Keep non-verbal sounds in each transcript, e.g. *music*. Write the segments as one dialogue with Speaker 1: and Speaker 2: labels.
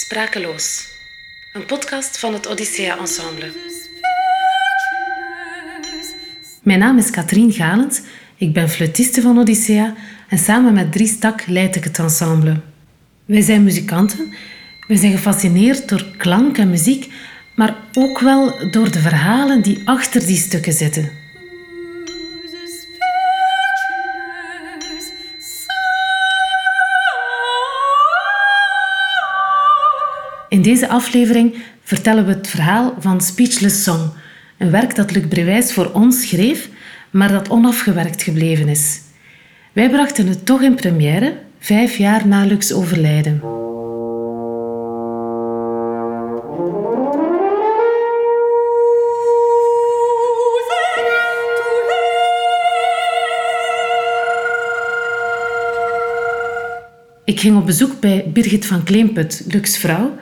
Speaker 1: Sprakeloos. Een podcast van het Odyssea Ensemble. Mijn naam is Katrien Galens. Ik ben fluitiste van Odyssea en samen met Dries Stak leid ik het ensemble. Wij zijn muzikanten. We zijn gefascineerd door klank en muziek, maar ook wel door de verhalen die achter die stukken zitten. Deze aflevering vertellen we het verhaal van Speechless Song, een werk dat Luc Brewijs voor ons schreef, maar dat onafgewerkt gebleven is. Wij brachten het toch in première, vijf jaar na Luc's overlijden. Ik ging op bezoek bij Birgit van Kleemput, Luc's vrouw,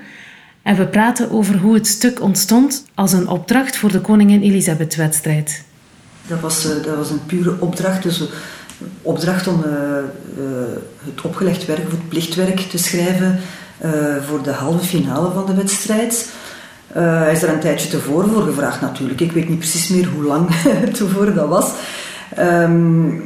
Speaker 1: en we praten over hoe het stuk ontstond als een opdracht voor de Koningin Elisabeth-wedstrijd.
Speaker 2: Dat was, eh, dat was een pure opdracht, dus een opdracht om uh, uh, het opgelegd werk, het plichtwerk te schrijven voor de halve finale van de wedstrijd. hij is er een tijdje tevoren voor gevraagd natuurlijk. Ik weet niet precies meer hoe lang *laughs* tevoren dat was. Um,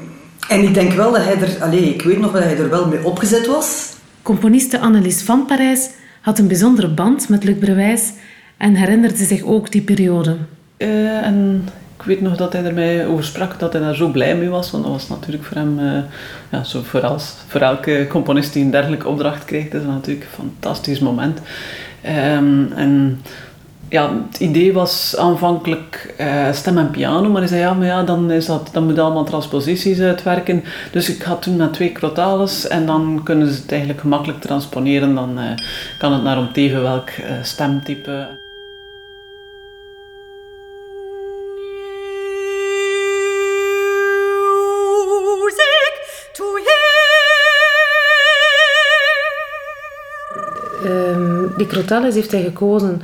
Speaker 2: en ik denk wel dat hij er, allez, ik weet nog dat hij er wel mee opgezet was.
Speaker 1: Componiste Annelies van Parijs had een bijzondere band met Luc Brewijs en herinnerde zich ook die periode.
Speaker 3: Uh, en ik weet nog dat hij er mij over sprak, dat hij daar zo blij mee was. Want dat was natuurlijk voor hem, uh, ja, zo voor, als, voor elke componist die een dergelijke opdracht kreeg, dat is natuurlijk een fantastisch moment. Um, en ja, het idee was aanvankelijk uh, stem en piano, maar hij zei ja, maar ja, dan, is dat, dan moet allemaal transposities uitwerken. Dus ik ga toen naar twee crotales en dan kunnen ze het eigenlijk gemakkelijk transponeren. Dan uh, kan het naar om teven welk uh, stemtype.
Speaker 1: Um, die crotales heeft hij gekozen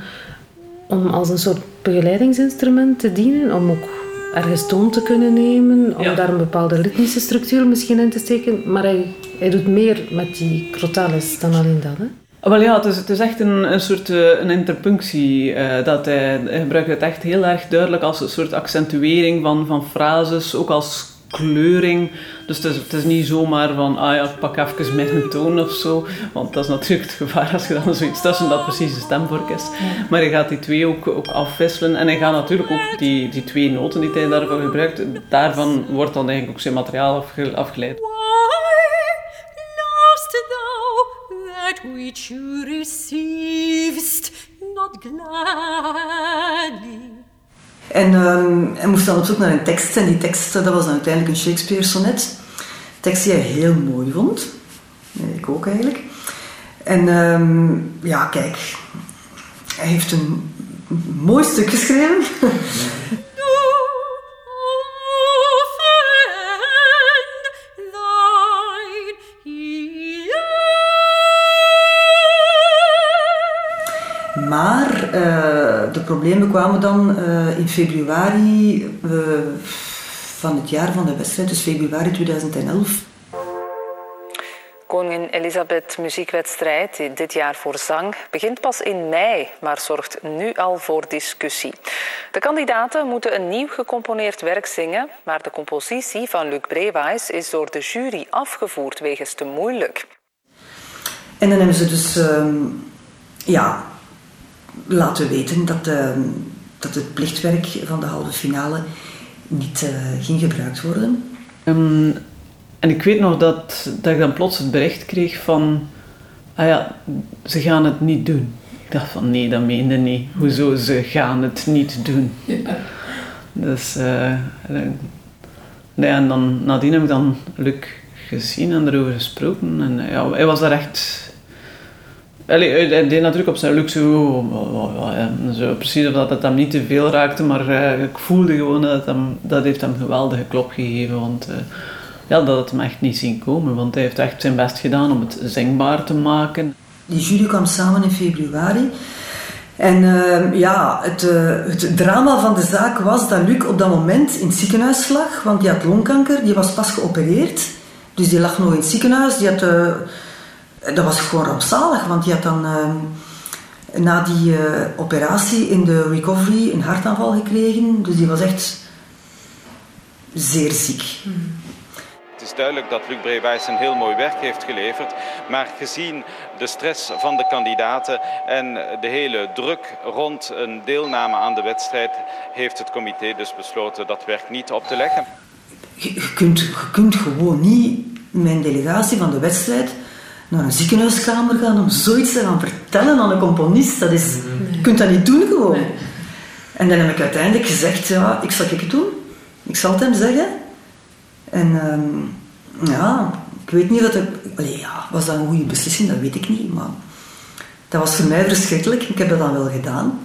Speaker 1: om als een soort begeleidingsinstrument te dienen, om ook ergens toon te kunnen nemen, om daar een bepaalde ritmische structuur misschien in te steken. Maar hij, hij doet meer met die crotales dan alleen dat. Hè?
Speaker 3: Wel ja, het is, het is echt een, een soort uh, een interpunctie. Uh, dat hij, hij gebruikt het echt heel erg duidelijk als een soort accentuering van, van frases, ook als kleuring. Dus het is, het is niet zomaar van, ah ja, ik pak even mijn toon of zo. Want dat is natuurlijk het gevaar als je dan zoiets tussen dat precies de stemvork is. Maar hij gaat die twee ook, ook afwisselen. En hij gaat natuurlijk ook die, die twee noten die hij daarvoor gebruikt, daarvan wordt dan eigenlijk ook zijn materiaal afgeleid. which you received not
Speaker 2: gladly. En um, hij moest dan op zoek naar een tekst. En die tekst, dat was dan uiteindelijk een Shakespeare-sonnet. Tekst die hij heel mooi vond. Ik ook eigenlijk. En um, ja, kijk. Hij heeft een mooi stuk geschreven. *laughs* problemen kwamen dan uh, in februari uh, van het jaar van de wedstrijd, dus februari 2011.
Speaker 4: Koningin Elisabeth muziekwedstrijd, dit jaar voor zang, begint pas in mei, maar zorgt nu al voor discussie. De kandidaten moeten een nieuw gecomponeerd werk zingen, maar de compositie van Luc Brewijs is door de jury afgevoerd wegens te moeilijk.
Speaker 2: En dan hebben ze dus uh, ja, laten weten dat, uh, dat het plichtwerk van de halve finale niet uh, ging gebruikt worden.
Speaker 3: Um, en ik weet nog dat, dat ik dan plots het bericht kreeg van, ah ja, ze gaan het niet doen. Ik dacht van, nee, dat meende niet. Hoezo, ze gaan het niet doen. Ja. Dus, uh, nee, en dan, nadien heb ik dan Luc gezien en erover gesproken. En ja, hij was daar echt Allee, hij deed natuurlijk op zijn luxe zo, precies of dat het hem niet te veel raakte, maar uh, ik voelde gewoon dat hem, dat heeft hem geweldige klop gegeven, want uh, ja, dat het hem echt niet zien komen, want hij heeft echt zijn best gedaan om het zingbaar te maken.
Speaker 2: Die jury kwam samen in februari en uh, ja, het, het drama van de zaak was dat Luc op dat moment in het ziekenhuis lag, want die had longkanker, die was pas geopereerd, dus die lag nog in het ziekenhuis, die had dat was gewoon rampzalig, want die had dan uh, na die operatie in de recovery een hartaanval gekregen. Dus die was echt zeer ziek.
Speaker 5: Het is duidelijk dat Luc Brewijs een heel mooi werk heeft geleverd. Maar gezien de stress van de kandidaten en de hele druk rond een deelname aan de wedstrijd, heeft het comité dus besloten dat werk niet op te leggen.
Speaker 2: Je, kunt, je kunt gewoon niet een delegatie van de wedstrijd naar een ziekenhuiskamer gaan om zoiets te gaan vertellen aan een componist. Dat is, Je kunt dat niet doen gewoon. En dan heb ik uiteindelijk gezegd, ja, ik zal het doen. Ik zal het hem zeggen. En ehm, ja, ik weet niet dat het... Allee, ja, was dat een goede beslissing? Dat weet ik niet. Maar dat was voor mij verschrikkelijk. Ik heb dat dan wel gedaan.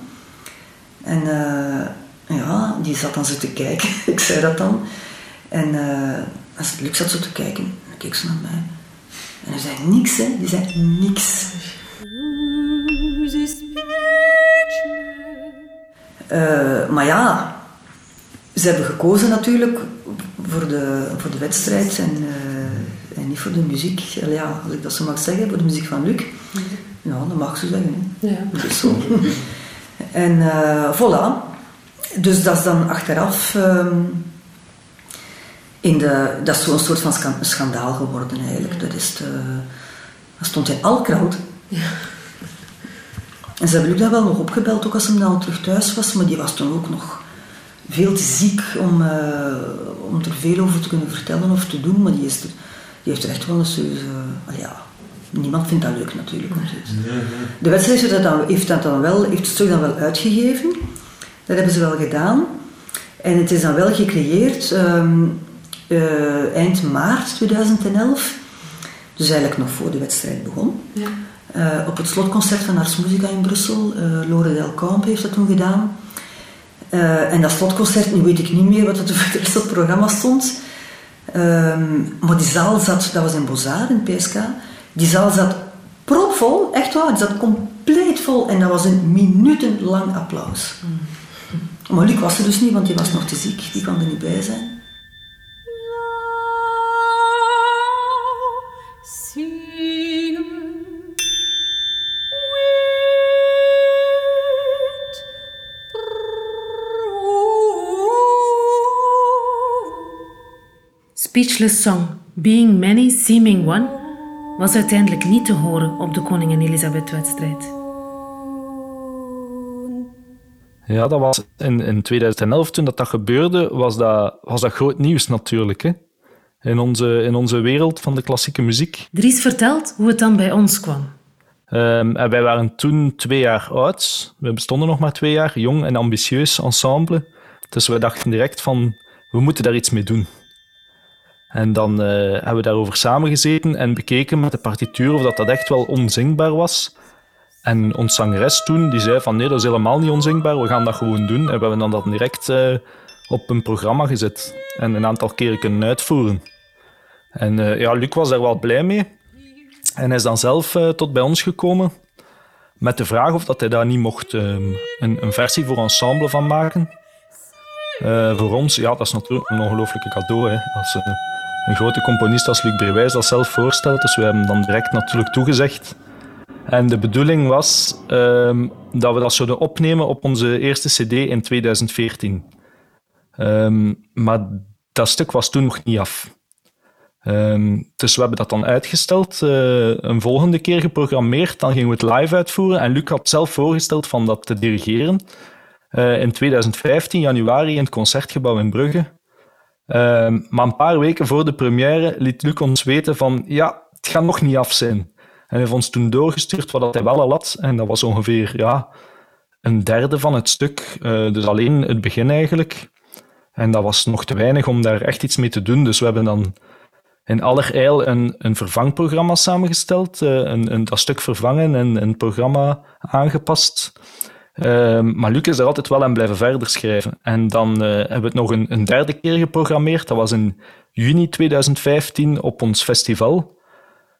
Speaker 2: En uh, ja, die zat dan zo te kijken. *laughs* ik zei dat dan. En uh, Luc zat zo te kijken. En dan keek ze naar mij. En hij zei niks, hè. Die zei niks. Uh, maar ja, ze hebben gekozen natuurlijk voor de, voor de wedstrijd en, uh, en niet voor de muziek. Ja, als ik dat zo mag zeggen, voor de muziek van Luc. Ja, dat mag ze zeggen. Hè. Ja. Dat is zo. en uh, voilà. Dus dat is dan achteraf... Um, in de, dat is zo'n soort van schandaal geworden eigenlijk. Dat, is de, dat stond in Alkraut. Ja. En ze hebben Luc dan wel nog opgebeld, ook als hij dan terug thuis was. Maar die was toen ook nog veel te ziek om, uh, om er veel over te kunnen vertellen of te doen, maar die, is er, die heeft er echt wel een serieuze... Uh, ja, niemand vindt dat leuk natuurlijk. De wedstrijd heeft dat, dan, heeft dat dan wel, heeft het stuk dan wel uitgegeven. Dat hebben ze wel gedaan. En het is dan wel gecreëerd um, uh, eind maart 2011. Dus eigenlijk nog voor de wedstrijd begon. Ja. Uh, op het slotconcert van Ars Musica in Brussel. Uh, Lore Del Camp heeft dat toen gedaan. En dat slotconcert, nu weet ik niet meer wat er voor op het programma stond. Um, maar die zaal zat, dat was in Bozar, in PSK. Die zaal zat propvol, echt waar, die zat compleet vol. En dat was een minutenlang applaus. Mm. Maar Luc was er dus niet, want die was nog te ziek. Die kon er niet bij zijn.
Speaker 1: Speechless Song, Being Many, Seeming One, was uiteindelijk niet te horen op de Koningin Elisabeth-wedstrijd.
Speaker 6: Ja, dat was in, in 2011, toen dat, dat gebeurde, was dat, was dat groot nieuws natuurlijk. Hè? In, onze, in onze wereld van de klassieke muziek.
Speaker 1: Dries vertelt hoe het dan bij ons kwam.
Speaker 6: Um, en wij waren toen twee jaar oud. We bestonden nog maar twee jaar, jong en ambitieus ensemble. Dus we dachten direct van, we moeten daar iets mee doen. En dan uh, hebben we daarover samengezeten en bekeken met de partituur of dat, dat echt wel onzingbaar was. En ons zangeres toen, die zei van nee, dat is helemaal niet onzingbaar, we gaan dat gewoon doen. En we hebben dan dat direct uh, op een programma gezet en een aantal keren kunnen uitvoeren. En uh, ja, Luc was daar wel blij mee. En hij is dan zelf tot bij ons gekomen met de vraag of dat hij daar niet mocht een, een, versie voor ensemble van maken. voor ons, ja, dat is natuurlijk een ongelooflijke cadeau. Hè, als, een grote componist als Luc Brewijs dat zelf voorstelt. Dus we hebben dan direct natuurlijk toegezegd. En de bedoeling was um, dat we dat zouden opnemen op onze eerste CD in 2014. Um, ehm, maar dat stuk was toen nog niet af. Um, dus we hebben dat dan uitgesteld, uh, een volgende keer geprogrammeerd. Dan gingen we het live uitvoeren. En Luc had zelf voorgesteld van dat te dirigeren. Uh, in 2015, januari, in het concertgebouw in Brugge. Ehm, maar een paar weken voor de première liet Luc ons weten van ja, het gaat nog niet af zijn. En hij heeft ons toen doorgestuurd wat hij wel al had. En dat was ongeveer ja, een derde van het stuk. Uh, dus alleen het begin eigenlijk. En dat was nog te weinig om daar echt iets mee te doen. Dus we hebben dan in allerijl een, een vervangprogramma samengesteld. Uh, een, een, dat stuk vervangen en een programma aangepast. Ehm, maar Luc is er altijd wel aan blijven verder schrijven. En dan uh, hebben we het nog een, een, derde keer geprogrammeerd. Dat was in juni 2015 op ons festival.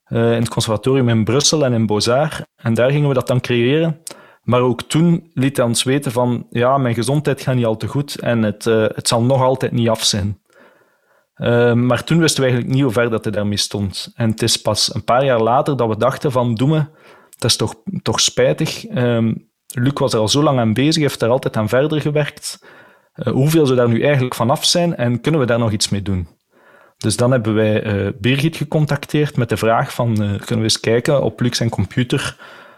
Speaker 6: Uh, in het conservatorium in Brussel en in Beaux-Arts. En daar gingen we dat dan creëren. Maar ook toen liet hij ons weten van... Ja, mijn gezondheid gaat niet al te goed en het, uh, het zal nog altijd niet af zijn. Ehm, maar toen wisten we eigenlijk niet hoe ver dat hij daarmee stond. En het is pas een paar jaar later dat we dachten van... Doe me, dat is toch, toch spijtig. Ehm, Luc was er al zo lang aan bezig, heeft er altijd aan verder gewerkt. Uh, hoeveel zou daar nu eigenlijk vanaf zijn en kunnen we daar nog iets mee doen? Dus dan hebben wij uh, Birgit gecontacteerd met de vraag van, uh, kunnen we eens kijken op Luc zijn computer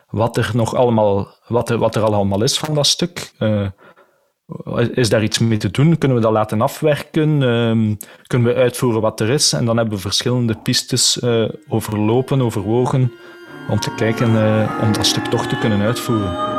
Speaker 6: wat er nog allemaal, wat er, wat er allemaal is van dat stuk. is daar iets mee te doen? Kunnen we dat laten afwerken? Ehm, kunnen we uitvoeren wat er is? En dan hebben we verschillende pistes overlopen, overwogen, om te kijken om dat stuk toch te kunnen uitvoeren.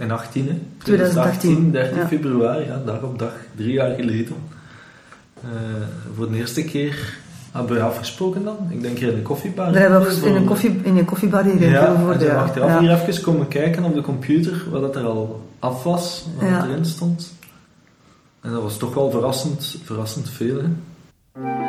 Speaker 7: In 18,
Speaker 2: 2018.
Speaker 7: 30 ja. februari, ja, dag op dag, drie jaar geleden. Uh, voor de eerste keer hebben we afgesproken dan. Ik denk hier in de koffiebar.
Speaker 2: Daar hebben we in een, koffie, in een koffiebar hier in
Speaker 7: ja,
Speaker 2: voor
Speaker 7: de ja. achteraf ja. hier even komen kijken op de computer wat dat er al af was, wat ja. erin stond. En dat was toch wel verrassend, verrassend veel. Hè.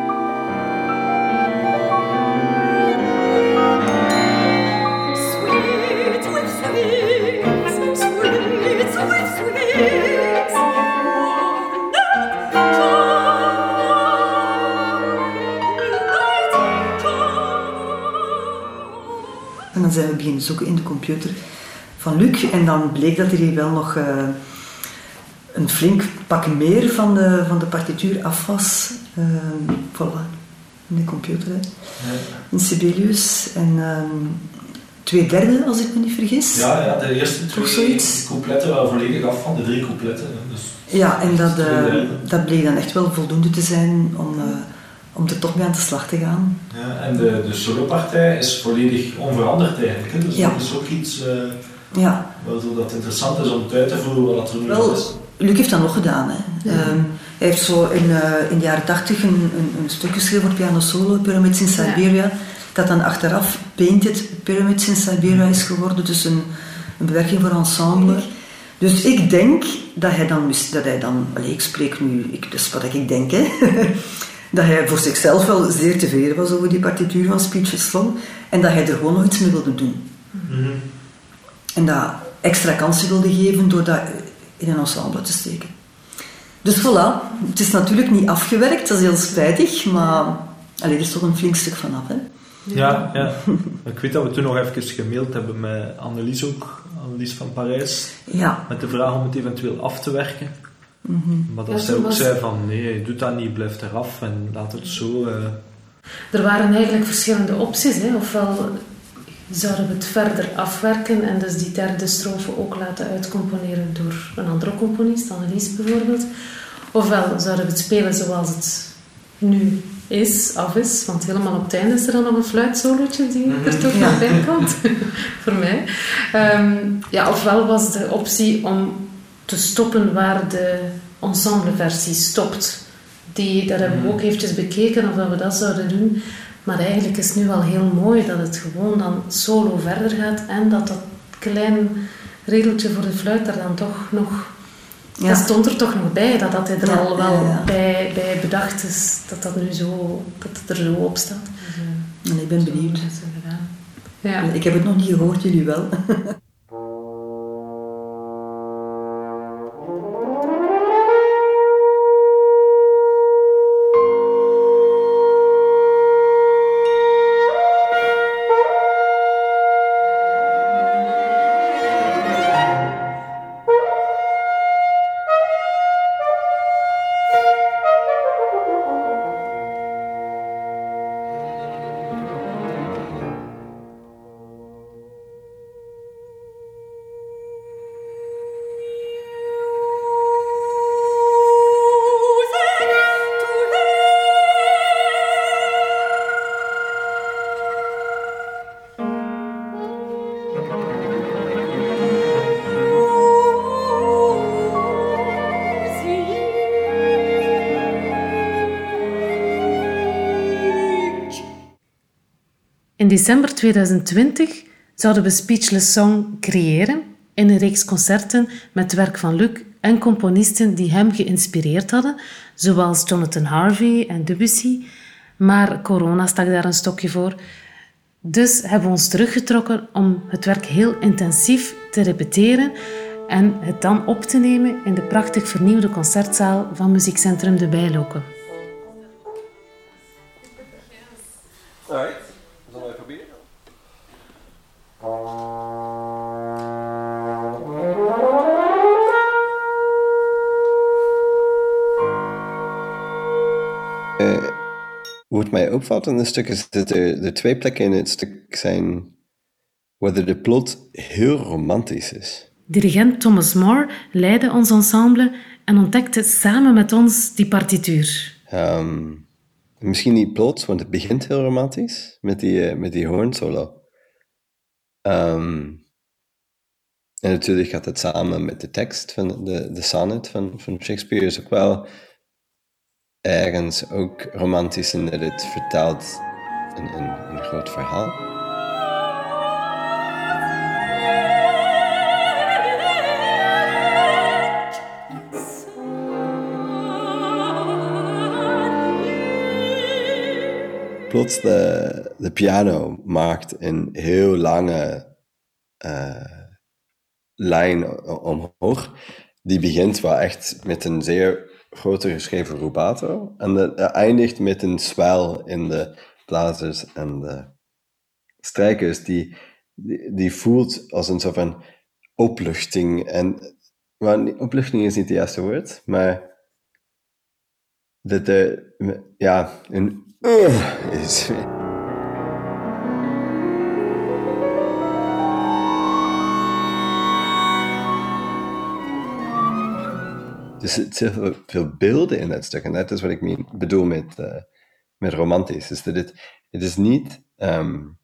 Speaker 2: Dan zijn we beginnen zoeken in de computer van Luc. En dan bleek dat er hier wel nog uh, een flink pak meer van de, van de partituur af was. Uh, voilà, in de computer, hè. In Sibelius. En um, twee derde, als ik me niet vergis.
Speaker 7: Ja, ja de eerste twee coupletten waren volledig af van de drie coupletten. Dus
Speaker 2: ja, en dat, uh, dat bleek dan echt wel voldoende te zijn om om er toch mee aan de slag te gaan.
Speaker 7: Ja, en de, de solopartij is volledig onveranderd eigenlijk. Hè? Dus ja. dat is ook iets uh, ja. waardoor dat interessant is om uit te voeren wat er nu Wel, is.
Speaker 2: Luc heeft dat nog gedaan. Hè. Ja. Um, hij heeft zo in, uh, in de jaren tachtig een, een, een, stuk geschreven voor piano solo, Pyramids in Siberia, ja. dat dan achteraf Painted Pyramids in Siberia is geworden, dus een, een bewerking voor ensemble. Dus ik denk dat hij dan, dat hij dan allez, ik spreek nu, ik, dus wat ik denk, hè, *laughs* dat hij voor zichzelf wel zeer tevreden was over die partituur van Speeches Song en dat hij er gewoon nog iets mee wilde doen. Mm En dat extra kansen wilde geven door dat in een ensemble te steken. Dus voilà, het is natuurlijk niet afgewerkt, dat is heel spijtig, maar allee, er is toch een flink stuk vanaf. Hè?
Speaker 7: Ja, ja. *laughs* ik weet dat we toen nog even gemaild hebben met Annelies ook, Annelies van Parijs,
Speaker 2: ja.
Speaker 7: met de vraag om het eventueel af te werken. Mhm. Maar dat ja, zij ook zei van nee, doe dat niet, blijf eraf en laat het zo. Uh...
Speaker 1: Er waren eigenlijk verschillende opties. Hè. Ofwel zouden we het verder afwerken en dus die derde strofe ook laten uitcomponeren door een andere componist, Annelies bijvoorbeeld. Ofwel zouden we het spelen zoals het nu is, af is, want helemaal op het einde is er dan nog een fluitsolootje die er mhm. toch nog bij komt, *laughs* voor mij. Um, ja, ofwel was de optie om te stoppen waar de ensembleversie stopt. Die, dat hebben we ook eventjes bekeken of dat we dat zouden doen. Maar eigenlijk is het nu wel heel mooi dat het gewoon dan solo verder gaat en dat dat klein regeltje voor de fluit er dan toch nog... Ja. Dat stond er toch nog bij, dat dat hij er al wel Bij, bij bedacht is, dat dat nu zo, dat het er zo op staat.
Speaker 2: Dus, uh, ik ben benieuwd. Ja. Ik heb het nog niet gehoord, jullie wel. *laughs*
Speaker 1: december 2020 zouden we Speechless Song creëren in een reeks concerten met werk van Luc en componisten die hem geïnspireerd hadden, zoals Jonathan Harvey en Debussy. Maar corona stak daar een stokje voor. Dus hebben we ons teruggetrokken om het werk heel intensief te repeteren en het dan op te nemen in de prachtig vernieuwde concertzaal van Muziekcentrum De Bijloken.
Speaker 8: Alright, zullen wat mij opvalt in het stuk is dat er, er twee plekken in het stuk zijn waar de plot heel romantisch is.
Speaker 1: Dirigent Thomas Moore leidde ons ensemble en ontdekte samen met ons die partituur.
Speaker 8: Um, misschien niet plots, want het begint heel romantisch met die, uh, met die hoornsolo. Um, en natuurlijk gaat het samen met de tekst van de, de sonnet van, van Shakespeare. Is ook wel ergens ook romantisch in dat het vertelt een, een, groot verhaal. plots de, de piano maakt een heel lange uh, lijn omhoog. Die begint wel echt met een zeer grote geschreven rubato. En dat eindigt met een swell in de blazers en de strijkers. Die, die, voelt als een soort van opluchting. En, maar opluchting is niet het juiste woord, maar dat er, ja, een uh, is. Dus het zit veel beelden in dat stuk. En dat is wat ik bedoel met, uh, met romantisch. Is dat het, het is niet... Um,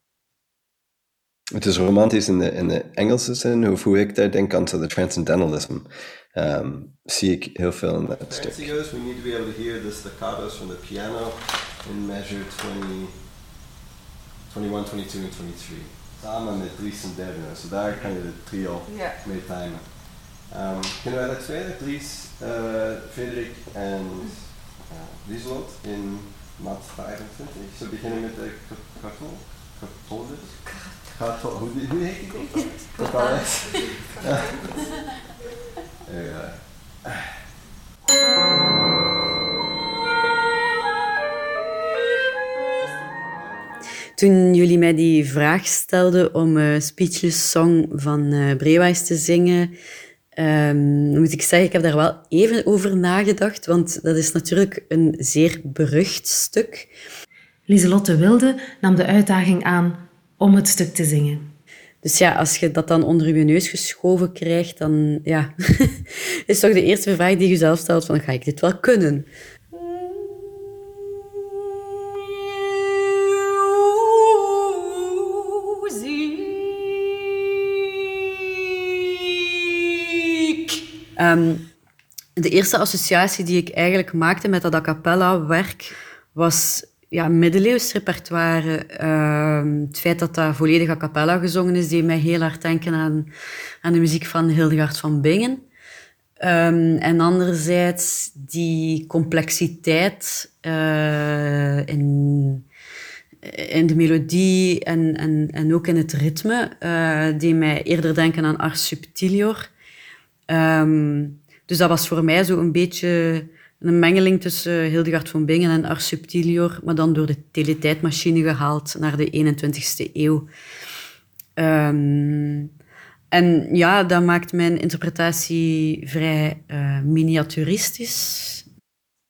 Speaker 8: het is romantisch in de, in de Engelse zin, of hoe ik daar denk aan de transcendentalism. Um, zie ik heel veel in dat stuk. we need to be able to hear the staccatos from the piano in measure 20, 21, 22 en 23. Samen met Dries en derde. Dus daar kan je de trio yeah. mee timen. Um, kunnen wij dat tweede? Dries, uh, Frederik en uh, Lieslot in maat 25. Ik zal beginnen met de. Karton dus. Karton. Hoe, hoe heet die? *laughs* *laughs* Ja.
Speaker 9: Toen jullie mij die vraag stelden om uh, Speechless Song van uh, Brewijs te zingen, um, moet ik zeggen, ik heb daar wel even over nagedacht, want dat is natuurlijk een zeer berucht stuk.
Speaker 1: Lieselotte Wilde nam de uitdaging aan om het stuk te zingen.
Speaker 9: Dus ja, als je dat dan onder je neus geschoven krijgt, dan ja, *laughs* is toch de eerste vraag die je zelf stelt van, ga ik dit wel kunnen? Um, de eerste associatie die ik eigenlijk maakte met dat a cappella werk was ja, middeleeuws repertoire. Uh, het feit dat dat volledig a cappella gezongen is, deed mij heel hard denken aan, aan de muziek van Hildegard van Bingen. Um, en anderzijds die complexiteit uh, in, de melodie en, en, ook in het ritme, uh, die mij eerder denken aan Ars Subtilior. Um, dus dat was voor mij zo een beetje een mengeling tussen Hildegard van Bingen en Ars Subtilior, maar dan door de teletijdmachine gehaald naar de 21ste eeuw. Um, en ja, dat maakt mijn interpretatie vrij uh, miniaturistisch.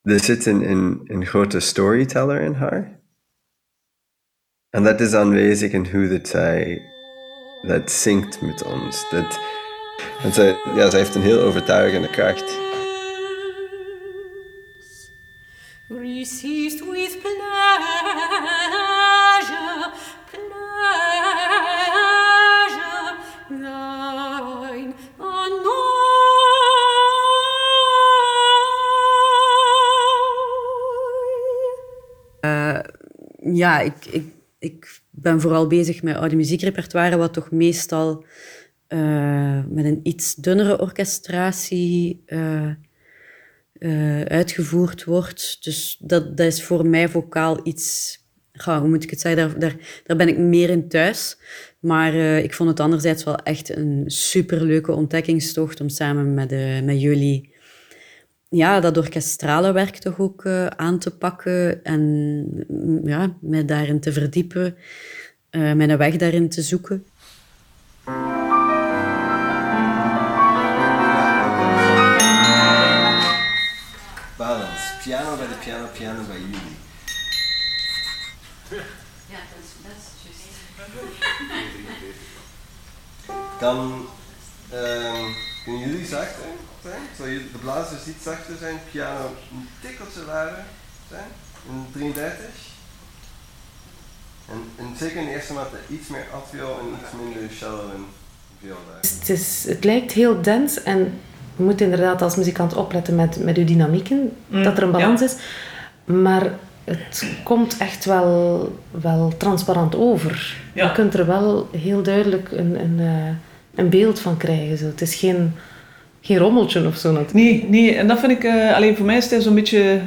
Speaker 8: Er zit een, een, een grote storyteller in haar. En dat is aanwezig in hoe dat zij dat zingt met ons. Dat, en zij, ja, zij heeft een heel overtuigende kracht. Received with pleasure, pleasure, thine uh, ja, ik, ik, ik
Speaker 9: ben vooral bezig met oude muziekrepertoire, wat toch meestal uh, met een iets dunnere orchestratie uh, uh, uitgevoerd wordt. Dus dat, dat is voor mij vocaal iets... Hoe moet ik het zeggen? Daar, daar, ben ik meer in thuis. Maar ik vond het anderzijds wel echt een superleuke ontdekkingstocht om samen met, met jullie ja, dat orkestrale werk toch ook aan te pakken en ja, mij daarin te verdiepen, mijn weg daarin te zoeken.
Speaker 8: Piano bij de piano, piano bij jullie.
Speaker 9: Ja, dat is, dat is
Speaker 8: Dan um, kunnen jullie zachter zijn, zodat de blazers iets zachter zijn, piano een tikkeltje lager zijn, in 33. En, en zeker in de eerste maat iets meer altviool en iets minder cello en viool.
Speaker 1: Het, is, het lijkt heel dens en je moet inderdaad als muzikant opletten met, met je dynamieken, mm, dat er een balans is. Maar het komt echt wel, wel transparant over. Je kunt er wel heel duidelijk een, een, eh, een beeld van krijgen. Zo. Het is geen, geen rommeltje of zo.
Speaker 3: Nee, nee, en dat vind ik... Uh, alleen voor mij is het zo'n beetje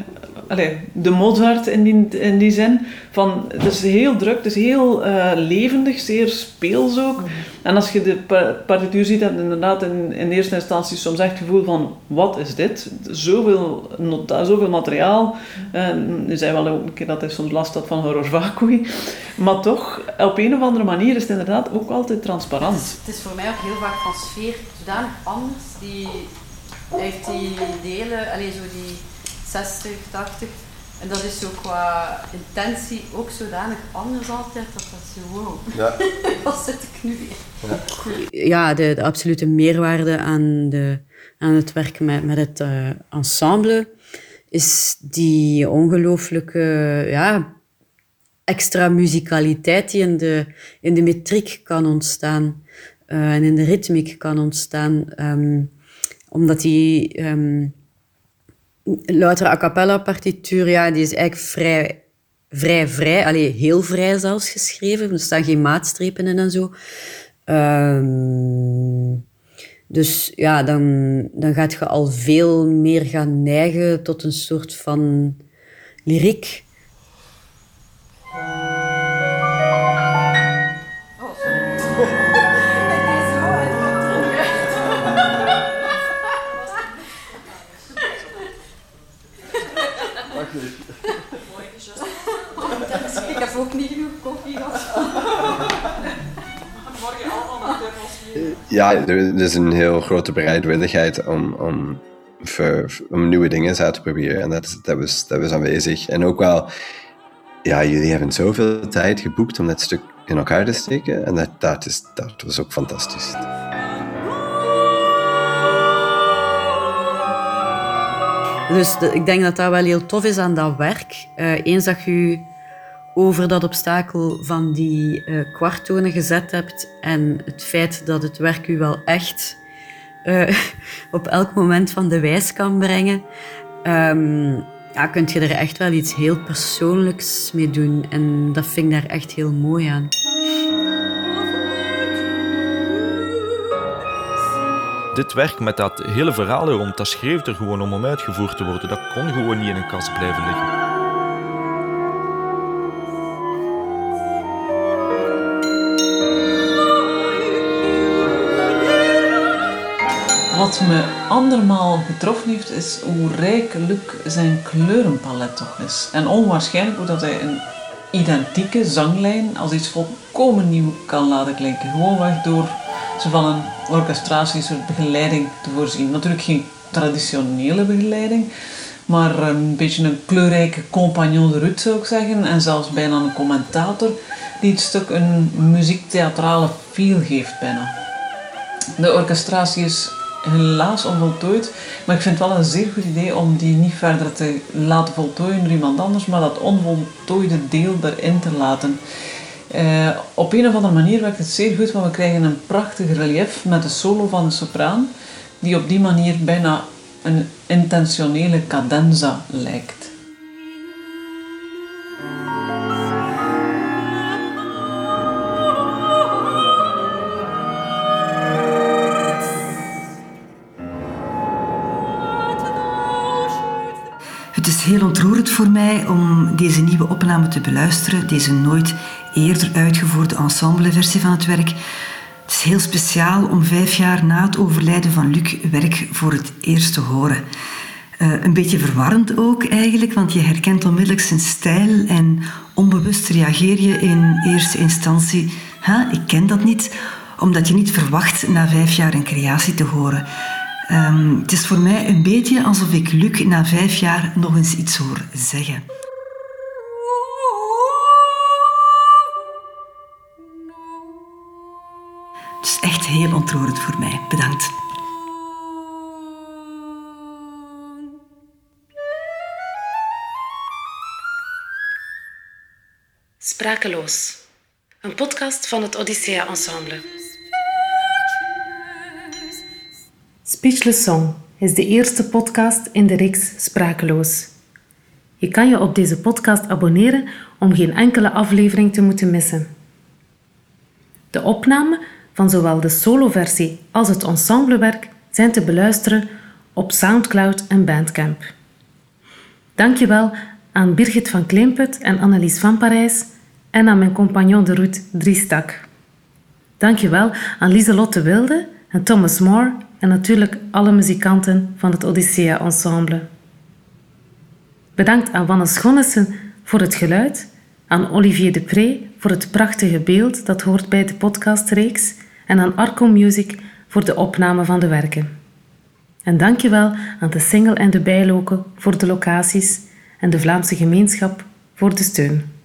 Speaker 3: allee, de Mozart in die, in die zin. Van, het is heel druk, het is heel uh, levendig, zeer speels ook. Mhm. En als je de partituur ziet, heb je inderdaad in, in eerste instantie soms echt het gevoel van, wat is dit? Zoveel, nota, zoveel materiaal. Uh, nu zei wel ook een keer dat hij soms last had van horror vacui. Maar toch, op een of andere manier is het inderdaad ook altijd transparant. Het
Speaker 9: is, het is voor mij ook heel vaak van sfeer zodanig anders. Die, heeft die delen, alleen zo die 60, 80. En dat is zo qua intentie ook zodanig anders altijd, dat dat zo, wow, ja. *laughs* wat zit ik nu weer? Ja, ja de, de, absolute meerwaarde aan, de, aan het werk met, met het uh, ensemble is die ongelooflijke ja, extra muzikaliteit die in de, in de metriek kan ontstaan uh, en in de ritmiek kan ontstaan. Um, omdat die... Um, louter a cappella partituur, ja, die is eigenlijk vrij, vrij, vrij, allee, heel vrij zelfs geschreven. Er staan geen maatstrepen in en zo. Um, dus ja, dan, dan gaat je al veel meer gaan neigen tot een soort van lyriek.
Speaker 8: Er is een heel grote bereidwilligheid om, om, om nieuwe dingen uit te proberen. En dat, dat, was, dat was aanwezig. En ook wel, ja, jullie hebben zoveel tijd geboekt om dat stuk in elkaar te steken. En dat, dat, is, dat was ook fantastisch.
Speaker 9: Dus ik denk dat dat wel heel tof is aan dat werk. Uh, eens dat je over dat obstakel van die uh, kwarttonen gezet hebt en het feit dat het werk u wel echt uh, *laughs* op elk moment van de wijs kan brengen, um, ja, kunt je er echt wel iets heel persoonlijks mee doen. En dat vind daar echt heel mooi aan.
Speaker 6: Dit werk met dat hele verhaal rond, dat schreef er gewoon om om uitgevoerd te worden. Dat kon gewoon niet in een kast blijven liggen.
Speaker 3: Wat me andermaal getroffen heeft, is hoe rijkelijk zijn kleurenpalet toch is. En onwaarschijnlijk hoe dat hij een identieke zanglijn als iets volkomen nieuw kan laten klinken. Gewoonweg door ze van een orchestratie, soort begeleiding te voorzien. Natuurlijk geen traditionele begeleiding, maar een beetje een kleurrijke compagnon de route zou ik zeggen. En zelfs bijna een commentator die het stuk een muziektheatrale feel geeft bijna. De orchestratie is helaas onvoltooid. Maar ik vind het wel een zeer goed idee om die niet verder te laten voltooien door iemand anders, maar dat onvoltooide deel erin te laten. Uh, op een of andere manier werkt het zeer goed, want we krijgen een prachtig relief met de solo van de sopraan, die op die manier bijna een intentionele cadenza lijkt.
Speaker 2: Heel ontroerend voor mij om deze nieuwe opname te beluisteren, deze nooit eerder uitgevoerde ensembleversie van het werk. Het is heel speciaal om vijf jaar na het overlijden van Luc werk voor het eerst te horen. Uh, een beetje verwarrend ook eigenlijk, want je herkent onmiddellijk zijn stijl en onbewust reageer je in eerste instantie, ik ken dat niet, omdat je niet verwacht na vijf jaar een creatie te horen. Um, het is voor mij een beetje alsof ik Luc na vijf jaar nog eens iets hoor zeggen. Het is echt heel ontroerend voor mij. Bedankt.
Speaker 1: Sprakeloos. Een podcast van het Odyssea Ensemble. Speechless Song is de eerste podcast in de reeks Sprakeloos. Je kan je op deze podcast abonneren om geen enkele aflevering te moeten missen. De opname van zowel de soloversie als het ensemblewerk zijn te beluisteren op SoundCloud en Bandcamp. Dankjewel aan Birgit van Kleemput en Annelies van Parijs en aan mijn compagnon de route Driestak. Dankjewel aan Lieselotte Wilde en Thomas Moore en natuurlijk alle muzikanten van het Odyssea Ensemble. Bedankt aan Wanne Schonnessen voor het geluid, aan Olivier Depré voor het prachtige beeld dat hoort bij de podcastreeks en aan Arco Music voor de opname van de werken. En dankjewel aan de Single en de Bijloken voor de locaties en de Vlaamse gemeenschap voor de steun.